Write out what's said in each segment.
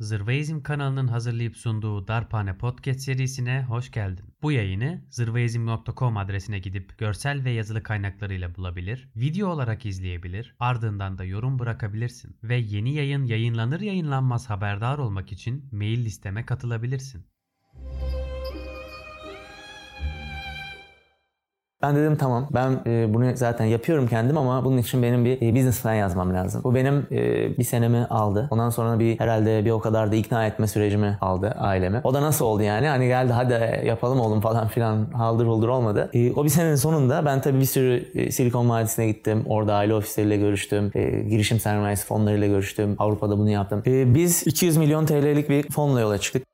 Zırvaizm kanalının hazırlayıp sunduğu Darphane Podcast serisine hoş geldin. Bu yayını zırvaizm.com adresine gidip görsel ve yazılı kaynaklarıyla bulabilir, video olarak izleyebilir, ardından da yorum bırakabilirsin. Ve yeni yayın yayınlanır yayınlanmaz haberdar olmak için mail listeme katılabilirsin. Ben dedim tamam ben e, bunu zaten yapıyorum kendim ama bunun için benim bir e, business plan yazmam lazım. Bu benim e, bir senemi aldı. Ondan sonra bir herhalde bir o kadar da ikna etme sürecimi aldı aileme. O da nasıl oldu yani? Hani geldi hadi yapalım oğlum falan filan haldır huldur olmadı. E, o bir senenin sonunda ben tabii bir sürü e, Silikon Vadisi'ne gittim. Orada aile ofisleriyle görüştüm. E, girişim sermayesi fonlarıyla görüştüm. Avrupa'da bunu yaptım. E, biz 200 milyon TL'lik bir fonla yola çıktık.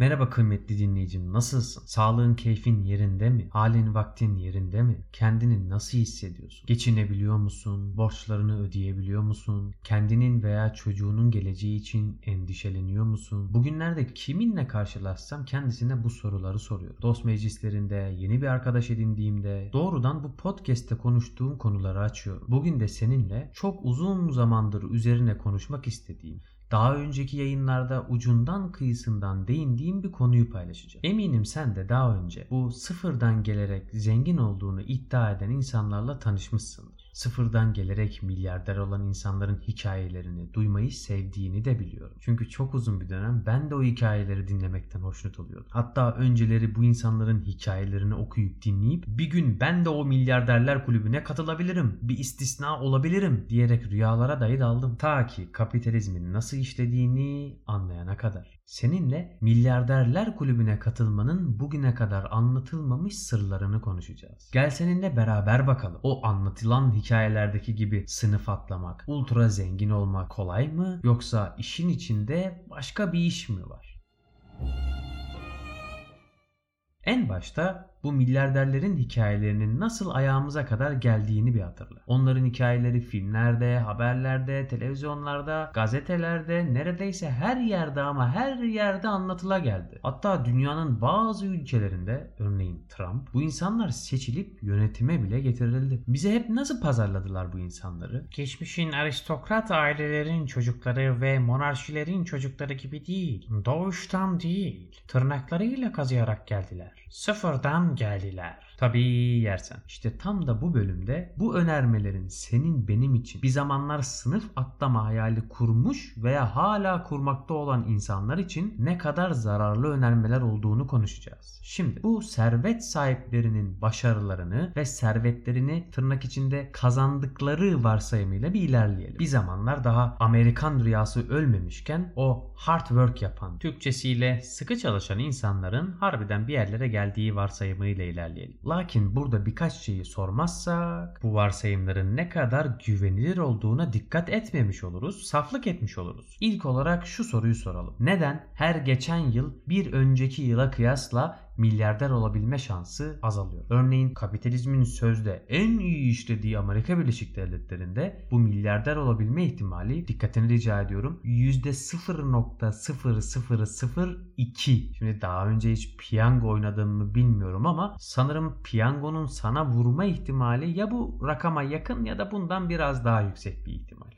Merhaba kıymetli dinleyicim nasılsın? Sağlığın keyfin yerinde mi? Halin vaktin yerinde mi? Kendini nasıl hissediyorsun? Geçinebiliyor musun? Borçlarını ödeyebiliyor musun? Kendinin veya çocuğunun geleceği için endişeleniyor musun? Bugünlerde kiminle karşılaşsam kendisine bu soruları soruyorum. Dost meclislerinde, yeni bir arkadaş edindiğimde doğrudan bu podcast'te konuştuğum konuları açıyorum. Bugün de seninle çok uzun zamandır üzerine konuşmak istediğim daha önceki yayınlarda ucundan kıyısından değindiğim bir konuyu paylaşacağım. Eminim sen de daha önce bu sıfırdan gelerek zengin olduğunu iddia eden insanlarla tanışmışsındır sıfırdan gelerek milyarder olan insanların hikayelerini duymayı sevdiğini de biliyorum. Çünkü çok uzun bir dönem ben de o hikayeleri dinlemekten hoşnut oluyordum. Hatta önceleri bu insanların hikayelerini okuyup dinleyip bir gün ben de o milyarderler kulübüne katılabilirim, bir istisna olabilirim diyerek rüyalara dahi daldım. Ta ki kapitalizmin nasıl işlediğini anlayana kadar seninle milyarderler kulübüne katılmanın bugüne kadar anlatılmamış sırlarını konuşacağız. Gel seninle beraber bakalım. O anlatılan hikayelerdeki gibi sınıf atlamak, ultra zengin olmak kolay mı yoksa işin içinde başka bir iş mi var? En başta bu milyarderlerin hikayelerinin nasıl ayağımıza kadar geldiğini bir hatırla. Onların hikayeleri filmlerde, haberlerde, televizyonlarda, gazetelerde, neredeyse her yerde ama her yerde anlatıla geldi. Hatta dünyanın bazı ülkelerinde, örneğin Trump, bu insanlar seçilip yönetime bile getirildi. Bize hep nasıl pazarladılar bu insanları? Geçmişin aristokrat ailelerin çocukları ve monarşilerin çocukları gibi değil. Doğuştan değil. Tırnaklarıyla kazıyarak geldiler. Sıfırdan geldiler. Tabii yersen. İşte tam da bu bölümde bu önermelerin senin benim için bir zamanlar sınıf atlama hayali kurmuş veya hala kurmakta olan insanlar için ne kadar zararlı önermeler olduğunu konuşacağız. Şimdi bu servet sahiplerinin başarılarını ve servetlerini tırnak içinde kazandıkları varsayımıyla bir ilerleyelim. Bir zamanlar daha Amerikan rüyası ölmemişken o hard work yapan, Türkçesiyle sıkı çalışan insanların harbiden bir yerlere geldiği varsayımıyla ilerleyelim. Lakin burada birkaç şeyi sormazsak bu varsayımların ne kadar güvenilir olduğuna dikkat etmemiş oluruz, saflık etmiş oluruz. İlk olarak şu soruyu soralım. Neden her geçen yıl bir önceki yıla kıyasla milyarder olabilme şansı azalıyor. Örneğin kapitalizmin sözde en iyi işlediği Amerika Birleşik Devletleri'nde bu milyarder olabilme ihtimali dikkatini rica ediyorum %0.0002. Şimdi daha önce hiç piyango oynadığımı bilmiyorum ama sanırım piyangonun sana vurma ihtimali ya bu rakama yakın ya da bundan biraz daha yüksek bir ihtimal.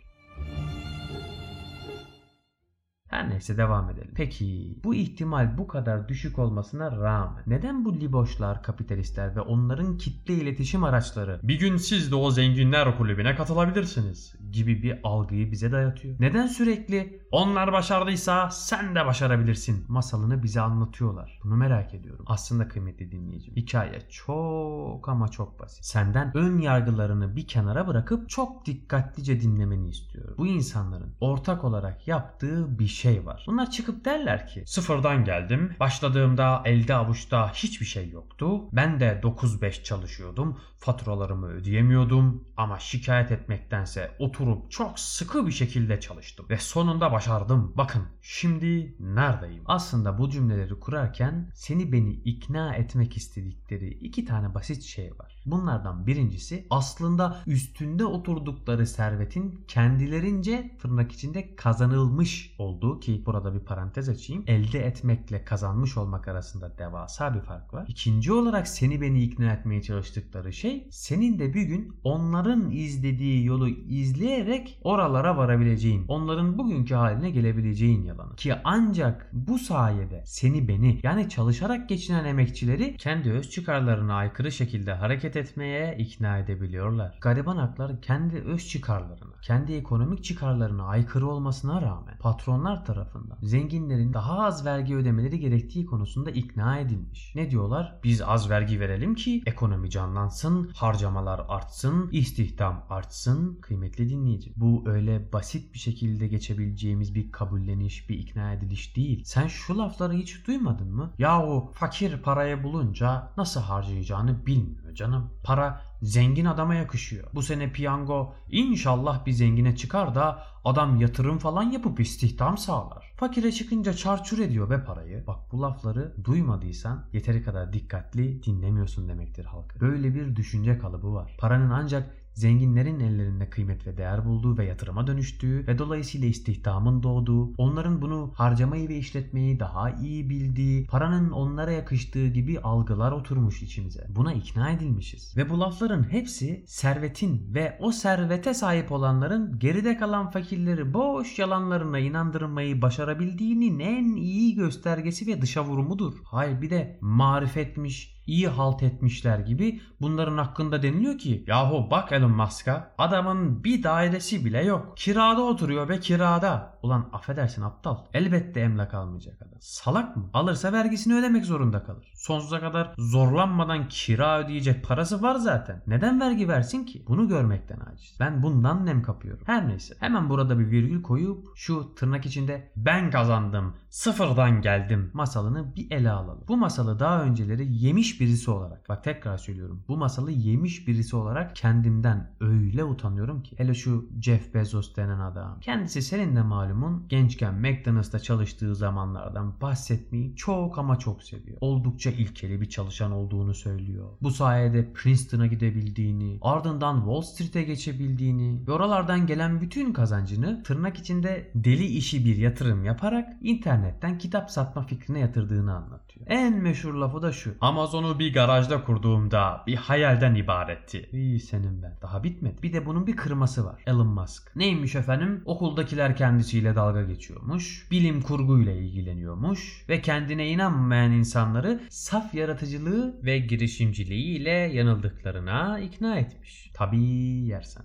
Her neyse devam edelim. Peki bu ihtimal bu kadar düşük olmasına rağmen neden bu liboşlar, kapitalistler ve onların kitle iletişim araçları bir gün siz de o zenginler kulübüne katılabilirsiniz gibi bir algıyı bize dayatıyor? Neden sürekli onlar başardıysa sen de başarabilirsin masalını bize anlatıyorlar? Bunu merak ediyorum. Aslında kıymetli dinleyicim hikaye çok ama çok basit. Senden ön yargılarını bir kenara bırakıp çok dikkatlice dinlemeni istiyorum. Bu insanların ortak olarak yaptığı bir şey var. Bunlar çıkıp derler ki sıfırdan geldim. Başladığımda elde avuçta hiçbir şey yoktu. Ben de 9-5 çalışıyordum. Faturalarımı ödeyemiyordum. Ama şikayet etmektense oturup çok sıkı bir şekilde çalıştım. Ve sonunda başardım. Bakın şimdi neredeyim? Aslında bu cümleleri kurarken seni beni ikna etmek istedikleri iki tane basit şey var. Bunlardan birincisi aslında üstünde oturdukları servetin kendilerince tırnak içinde kazanılmış olduğu ki burada bir parantez açayım. Elde etmekle kazanmış olmak arasında devasa bir fark var. İkinci olarak seni beni ikna etmeye çalıştıkları şey senin de bir gün onların izlediği yolu izleyerek oralara varabileceğin, onların bugünkü haline gelebileceğin yalanı. Ki ancak bu sayede seni beni yani çalışarak geçinen emekçileri kendi öz çıkarlarına aykırı şekilde hareket etmeye ikna edebiliyorlar. Gariban haklar kendi öz çıkarlarına, kendi ekonomik çıkarlarına aykırı olmasına rağmen patronlar tarafından zenginlerin daha az vergi ödemeleri gerektiği konusunda ikna edilmiş. Ne diyorlar? Biz az vergi verelim ki ekonomi canlansın, harcamalar artsın, istihdam artsın. Kıymetli dinleyici. Bu öyle basit bir şekilde geçebileceğimiz bir kabulleniş, bir ikna ediliş değil. Sen şu lafları hiç duymadın mı? Yahu fakir parayı bulunca nasıl harcayacağını bilmiyor canım. Para zengin adama yakışıyor. Bu sene piyango inşallah bir zengine çıkar da adam yatırım falan yapıp istihdam sağlar. Fakire çıkınca çarçur ediyor be parayı. Bak bu lafları duymadıysan yeteri kadar dikkatli dinlemiyorsun demektir halkı. Böyle bir düşünce kalıbı var. Paranın ancak zenginlerin ellerinde kıymet ve değer bulduğu ve yatırıma dönüştüğü ve dolayısıyla istihdamın doğduğu, onların bunu harcamayı ve işletmeyi daha iyi bildiği, paranın onlara yakıştığı gibi algılar oturmuş içimize. Buna ikna edilmişiz. Ve bu lafların hepsi servetin ve o servete sahip olanların geride kalan fakirleri boş yalanlarına inandırmayı başarabildiğinin en iyi göstergesi ve dışa vurumudur. Hayır bir de marifetmiş, iyi halt etmişler gibi bunların hakkında deniliyor ki yahu bak Elon Musk'a adamın bir dairesi bile yok. Kirada oturuyor ve kirada. Ulan affedersin aptal. Elbette emlak almayacak adam. Salak mı? Alırsa vergisini ödemek zorunda kalır. Sonsuza kadar zorlanmadan kira ödeyecek parası var zaten. Neden vergi versin ki? Bunu görmekten aciz. Ben bundan nem kapıyorum. Her neyse. Hemen burada bir virgül koyup şu tırnak içinde ben kazandım, sıfırdan geldim masalını bir ele alalım. Bu masalı daha önceleri yemiş birisi olarak bak tekrar söylüyorum. Bu masalı yemiş birisi olarak kendimden öyle utanıyorum ki. Hele şu Jeff Bezos denen adam. Kendisi senin de malumun gençken McDonald's'ta çalıştığı zamanlardan bahsetmeyi çok ama çok seviyor. Oldukça ilkeli bir çalışan olduğunu söylüyor. Bu sayede Princeton'a gidebildiğini, ardından Wall Street'e geçebildiğini ve oralardan gelen bütün kazancını tırnak içinde deli işi bir yatırım yaparak internetten kitap satma fikrine yatırdığını anlatıyor. En meşhur lafı da şu. Amazon'u bir garajda kurduğumda bir hayalden ibaretti. İyi senin ben. Daha bitmedi. Bir de bunun bir kırması var. Elon Musk. Neymiş efendim? Okuldakiler kendisiyle dalga geçiyormuş. Bilim kurguyla ilgileniyormuş. Ve kendine inanmayan insanları saf yaratıcılığı ve girişimciliğiyle yanıldıklarına ikna etmiş. Tabii yersen.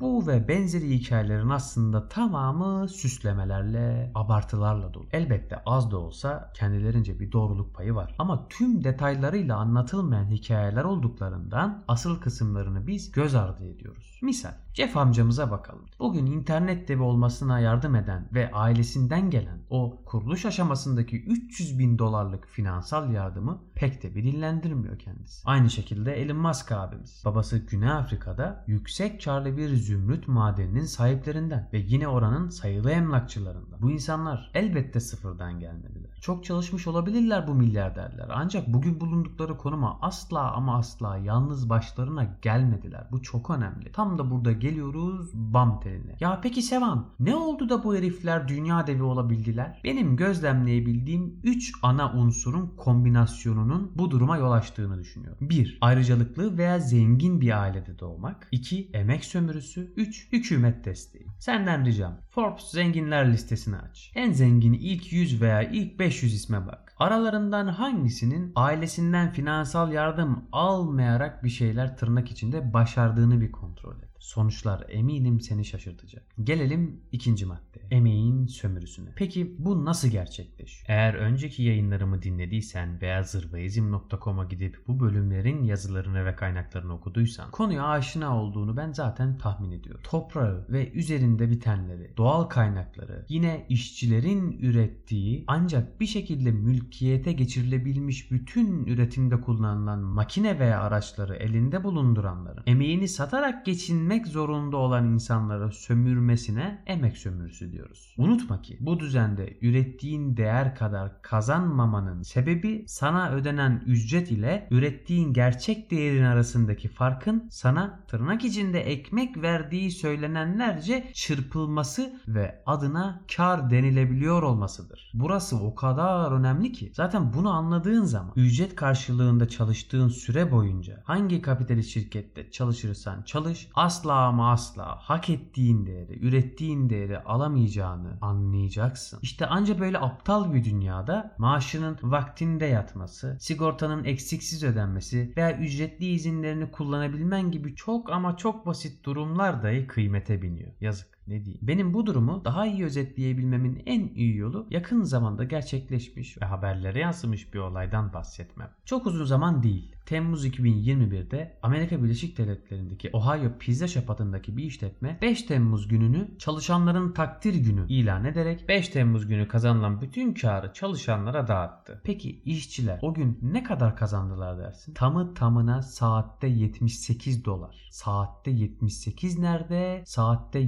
Bu ve benzeri hikayelerin aslında tamamı süslemelerle, abartılarla dolu. Elbette az da olsa kendilerince bir doğruluk payı var. Ama tüm detaylarıyla anlatılmayan hikayeler olduklarından asıl kısımlarını biz göz ardı ediyoruz. Misal Jeff amcamıza bakalım. Bugün internet devi olmasına yardım eden ve ailesinden gelen o kuruluş aşamasındaki 300 bin dolarlık finansal yardımı pek de bir dillendirmiyor kendisi. Aynı şekilde Elon Musk abimiz. Babası Güney Afrika'da yüksek karlı bir zümrüt madeninin sahiplerinden ve yine oranın sayılı emlakçılarından. Bu insanlar elbette sıfırdan gelmediler. Çok çalışmış olabilirler bu milyarderler ancak bugün bulundukları konuma asla ama asla yalnız başlarına gelmediler. Bu çok önemli. Tam da burada geliyoruz bam teline. Ya peki Sevan ne oldu da bu herifler dünya devi olabildiler? Benim gözlemleyebildiğim 3 ana unsurun kombinasyonunun bu duruma yol açtığını düşünüyorum. 1. Ayrıcalıklı veya zengin bir ailede doğmak. 2. Emek sömürüsü. 3. Hükümet desteği. Senden ricam Forbes zenginler listesini aç. En zengini ilk 100 veya ilk 500 isme bak. Aralarından hangisinin ailesinden finansal yardım almayarak bir şeyler tırnak içinde başardığını bir kontrol et. Sonuçlar eminim seni şaşırtacak. Gelelim ikinci madde. Emeğin sömürüsüne. Peki bu nasıl gerçekleşiyor? Eğer önceki yayınlarımı dinlediysen veya zırvaizm.com'a gidip bu bölümlerin yazılarını ve kaynaklarını okuduysan konuya aşina olduğunu ben zaten tahmin ediyorum. Toprağı ve üzerinde bitenleri, doğal kaynakları, yine işçilerin ürettiği ancak bir şekilde mülkiyete geçirilebilmiş bütün üretimde kullanılan makine veya araçları elinde bulunduranların emeğini satarak geçinme üretmek zorunda olan insanları sömürmesine emek sömürüsü diyoruz. Unutma ki bu düzende ürettiğin değer kadar kazanmamanın sebebi sana ödenen ücret ile ürettiğin gerçek değerin arasındaki farkın sana tırnak içinde ekmek verdiği söylenenlerce çırpılması ve adına kar denilebiliyor olmasıdır. Burası o kadar önemli ki zaten bunu anladığın zaman ücret karşılığında çalıştığın süre boyunca hangi kapitalist şirkette çalışırsan çalış asla ama asla hak ettiğin değeri, ürettiğin değeri alamayacağını anlayacaksın. İşte anca böyle aptal bir dünyada maaşının vaktinde yatması, sigortanın eksiksiz ödenmesi veya ücretli izinlerini kullanabilmen gibi çok ama çok basit durumlar dahi kıymete biniyor. Yazık ne diyeyim. Benim bu durumu daha iyi özetleyebilmemin en iyi yolu yakın zamanda gerçekleşmiş ve haberlere yansımış bir olaydan bahsetmem. Çok uzun zaman değil. Temmuz 2021'de Amerika Birleşik Devletleri'ndeki Ohio Pizza Shop adındaki bir işletme 5 Temmuz gününü çalışanların takdir günü ilan ederek 5 Temmuz günü kazanılan bütün karı çalışanlara dağıttı. Peki işçiler o gün ne kadar kazandılar dersin? Tamı tamına saatte 78 dolar. Saatte 78 nerede? Saatte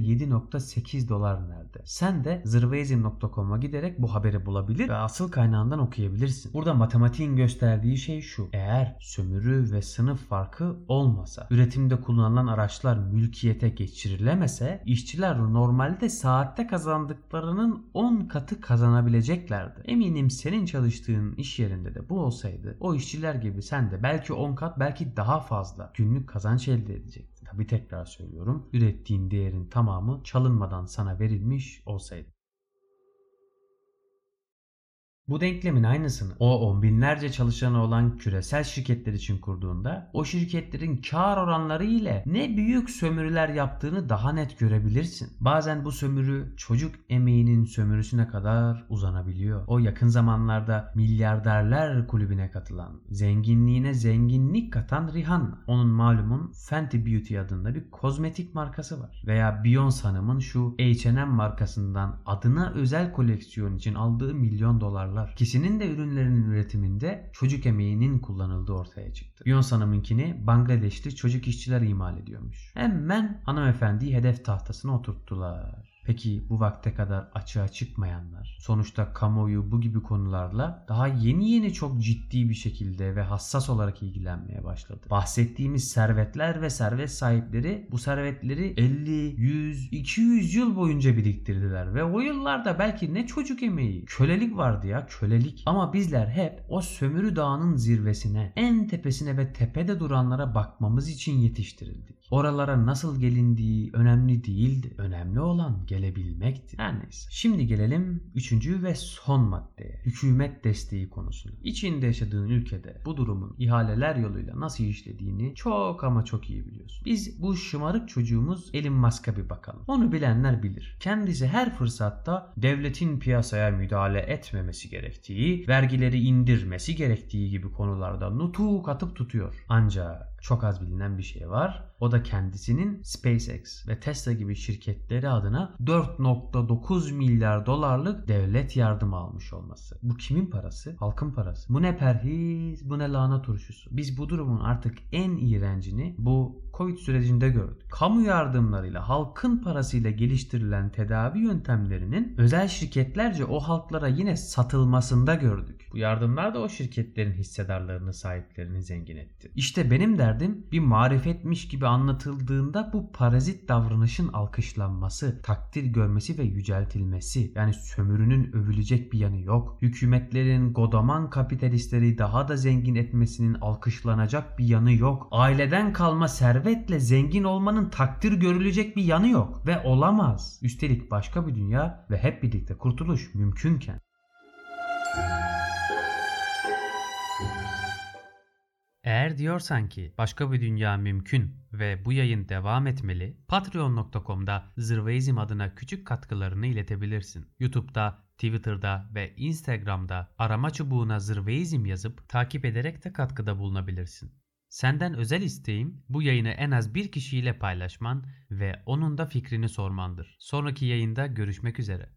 7.8 dolar nerede? Sen de zırvaizm.com'a giderek bu haberi bulabilir ve asıl kaynağından okuyabilirsin. Burada matematiğin gösterdiği şey şu. Eğer sömürü ve sınıf farkı olmasa, üretimde kullanılan araçlar mülkiyete geçirilemese, işçiler normalde saatte kazandıklarının 10 katı kazanabileceklerdi. Eminim senin çalıştığın iş yerinde de bu olsaydı, o işçiler gibi sen de belki 10 kat belki daha fazla günlük kazanç elde edecektin. Tabi tekrar söylüyorum, ürettiğin değerin tamamı çalınmadan sana verilmiş olsaydı. Bu denklemin aynısını o on binlerce çalışanı olan küresel şirketler için kurduğunda o şirketlerin kar oranları ile ne büyük sömürüler yaptığını daha net görebilirsin. Bazen bu sömürü çocuk emeğinin sömürüsüne kadar uzanabiliyor. O yakın zamanlarda milyarderler kulübüne katılan, zenginliğine zenginlik katan Rihanna. Onun malumun Fenty Beauty adında bir kozmetik markası var. Veya Beyoncé Hanım'ın şu H&M markasından adına özel koleksiyon için aldığı milyon dolarlar dolarlar. İkisinin de ürünlerinin üretiminde çocuk emeğinin kullanıldığı ortaya çıktı. Beyoncé Hanım'ınkini Bangladeşli çocuk işçiler imal ediyormuş. Hemen hanımefendiyi hedef tahtasına oturttular. Peki bu vakte kadar açığa çıkmayanlar, sonuçta kamuoyu bu gibi konularla daha yeni yeni çok ciddi bir şekilde ve hassas olarak ilgilenmeye başladı. Bahsettiğimiz servetler ve servet sahipleri bu servetleri 50, 100, 200 yıl boyunca biriktirdiler ve o yıllarda belki ne çocuk emeği, kölelik vardı ya kölelik. Ama bizler hep o sömürü dağının zirvesine, en tepesine ve tepede duranlara bakmamız için yetiştirildik. Oralara nasıl gelindiği önemli değildi. Önemli olan gelebilmekti. Her neyse. Şimdi gelelim üçüncü ve son maddeye. Hükümet desteği konusuna. İçinde yaşadığın ülkede bu durumun ihaleler yoluyla nasıl işlediğini çok ama çok iyi biliyorsun. Biz bu şımarık çocuğumuz Elon Musk'a bir bakalım. Onu bilenler bilir. Kendisi her fırsatta devletin piyasaya müdahale etmemesi gerektiği, vergileri indirmesi gerektiği gibi konularda nutuk atıp tutuyor. Ancak çok az bilinen bir şey var. O da kendisinin SpaceX ve Tesla gibi şirketleri adına 4.9 milyar dolarlık devlet yardımı almış olması. Bu kimin parası? Halkın parası. Bu ne perhiz, bu ne lahana turşusu. Biz bu durumun artık en iğrencini bu Covid sürecinde gördük. Kamu yardımlarıyla halkın parasıyla geliştirilen tedavi yöntemlerinin özel şirketlerce o halklara yine satılmasında gördük. Bu yardımlar da o şirketlerin hissedarlarını, sahiplerini zengin etti. İşte benim derdim bir marifetmiş gibi anlatıldığında bu parazit davranışın alkışlanması, takdir görmesi ve yüceltilmesi. Yani sömürünün övülecek bir yanı yok. Hükümetlerin godaman kapitalistleri daha da zengin etmesinin alkışlanacak bir yanı yok. Aileden kalma servetle zengin olmanın takdir görülecek bir yanı yok ve olamaz. Üstelik başka bir dünya ve hep birlikte kurtuluş mümkünken. Eğer diyorsan ki başka bir dünya mümkün ve bu yayın devam etmeli, patreon.com'da Zırvaizm adına küçük katkılarını iletebilirsin. YouTube'da, Twitter'da ve Instagram'da arama çubuğuna Zırvaizm yazıp takip ederek de katkıda bulunabilirsin. Senden özel isteğim bu yayını en az bir kişiyle paylaşman ve onun da fikrini sormandır. Sonraki yayında görüşmek üzere.